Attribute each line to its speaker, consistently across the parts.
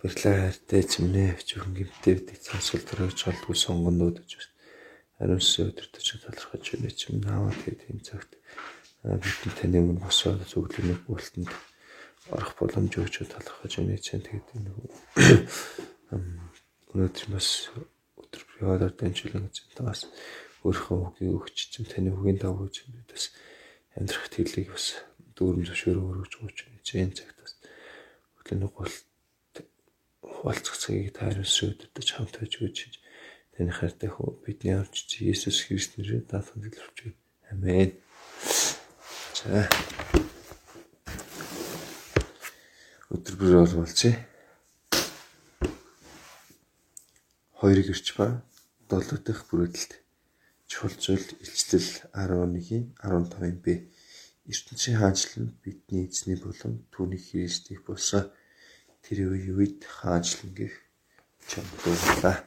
Speaker 1: Баярлалаа хайртай эзэмнээ өчигөн гимтэй бид цаасвал төрөж голдгүй сонгонууд гэж байна. Ариун сүнс өдөртөж талархаж байна эзэм наваа тэгээд энэ цагт бидний таны өмнө босоод зөвлөмөг бүлтэнд орох боломж өгч талархаж байна эзэн тэгээд энэ өнөөдөр бас өдөр яваад дамжуулан эзэн бас өөрийнхөө үгийг өгч эзэн таны үгийн дагуу эзэн бид бас амьдрах тэлийг бас дүүрэн зөвшөөрөө өргөж өгч байна эзэн цагт бас өглөөний гол таарс өдөртөж хамт байж үжиж таны хайртай хөө бидний авч Иесус Христ нэрээр даатхан дэлгэрч байна. Амен. За. Өдөр бүр болволцъя. Хоёрыг ирч ба 7 дахь бүрэлдэхт чухал зүйл илчлэл 11-ийн 15-ын Б. ертөнцийн хаанчлал бидний эзний болон түүний Христийг болсон тэр үе үед хаанчлан гих чамдлууллаа.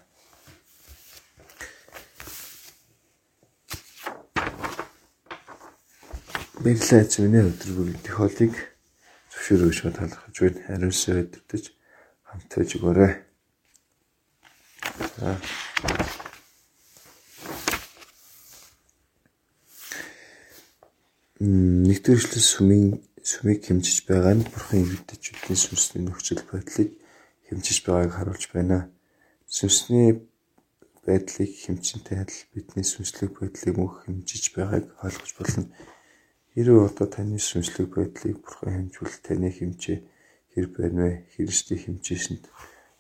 Speaker 1: Баярлалаа эзэмнээ өдөр бүрийн холыг зөвшөөрөөж талархаж байна. Хариусан өдөртөж хамт байж өгөөрэй. За. Нэгдүгээрчлэн сүмийн сүмийг хэмжиж байгаа нь бурхан иргэдэчүүдийн сүнсний нөхцөл байдлыг хэмжиж байгааг харуулж байна. Сүнсний байдлыг хэмжинтэй адил бидний сүнслэг байдлыг мөн хэмжиж байгааг ойлгож болно. Хэрвээ одоо таны сүнслэг байдлыг бурхан хэмжвэл таны хэмжээ хэр байна вэ? Христийн хэмжээсэнд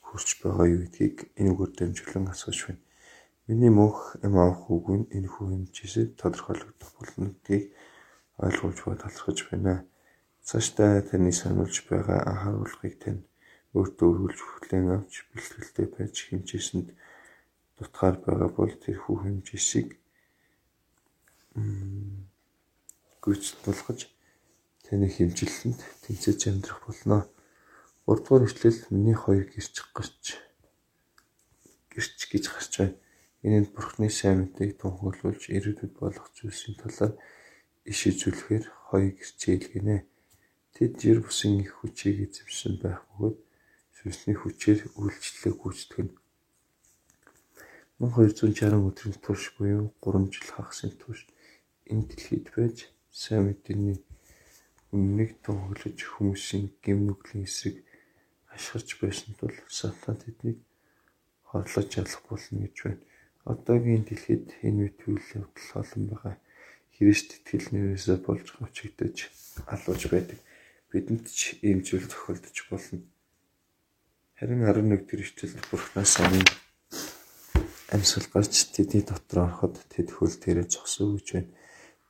Speaker 1: хүрч байгаа юу гэдгийг энэгээр дамжуулан асууж байна. Миний мөнх эм авах үгүй нь энэ хүү хэмжээсээ тодорхойлогдох болно гэдгийг ойлгуулж ба талархаж байна. Цаашдаа таны сануулж байгаа анхааруулгыг тань өөртөө өргүүлж хүлээн авч бэлтгэлтэй байж хэмжээсэнд дутгаар байгаа бол тэр хүү хэмжээсийг гүйцэд болгож таны хэмжлэлэнд тэнцэж амьдрах болно. 3 дугаар эшлэл миний хоёр гэрч гарч гэрч гэж гарч байна. Энэнд бурхны сайн мэдээг тунхаглуулж ирээдүйд болох зүйлсийн талаар иш үзүүлэхээр хоёр гэрчээ илгэнэ. Тэд жир бусын их хүчийг эзэмшсэн байх бөгөөд сүнсний хүчээр үйлчлэлээ гүйцэтгэв. 1260 өдрийн турш буюу 3 жил хагасын турш энэ дэлхийд байж сайн мэдээний үннийг тунхаглаж хүмүүсийн гэм нүглийн эсрэг ашиглаж байсан тул сатан тэднийг хорлож ялах болно гэж байна. Одоогийн дэлхийд энэ мэт үйл явдал олон байгаа. Христ итгэл нэрээсээ болж хавчигдаж алууж байдаг бидэнд ч ийм зүйл тохиолдож болно. Харин 11 дэх эшлэл Бурханаас амин амьсгал гарч тэдний дотор ороход тэд хөл дээрээ зогсов гэж байна.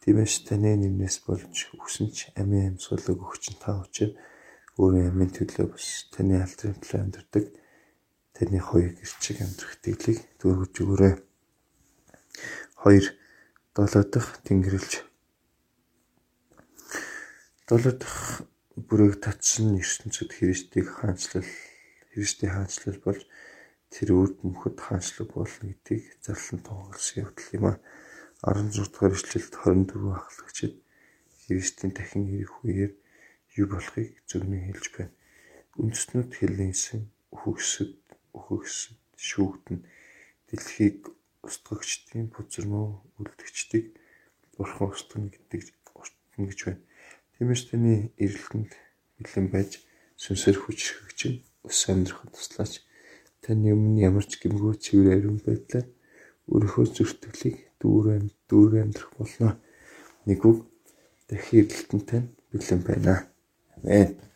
Speaker 1: Тиймээс таны нэмнээс болж өгсөн ч амийн амьсгалыг өгч та учир өөрийн амийн төлөө бас таны алдрын төлөө амьдардаг таны хоёр гэрчиг амьдрах дэглийг дүүргэж өгөөрэй. 2 7 дахь тэнгэрлж 7 дахь бүрийг татсан ертөнцид Христийг хаанчлал Христийн хаанчлал болж тэр үрд мөхөд хаанчлаг болно гэдгийг зарлан тунхагласан явдал юм а. 16 дугаар эшлэлд 24 ахлагчид Христийн дахин ирэх үеэр юу болохыг зөвнөн хэлж байна. Үндэстнүүд хэлнийсэн үхэгсэд үхэгсэд шүүгдэн дэлхийг устгагчдын бузармуу үлдгчдийг бурхан устгана гэдэг устгана гэж байна. Тиймээс таны эрэлтэнд бэлэн байж сүнсээр хүч хөгж өс амьдрахад туслаач. Таны өмнө ямар ч гэмгүй цэвэр ариун байдлаар өөрийнхөө зөртөглийг дүүрэн дүүрэн амьдрах болно. Нэг үг дахин эрэлтэнд тань бэлэн байна. Амен.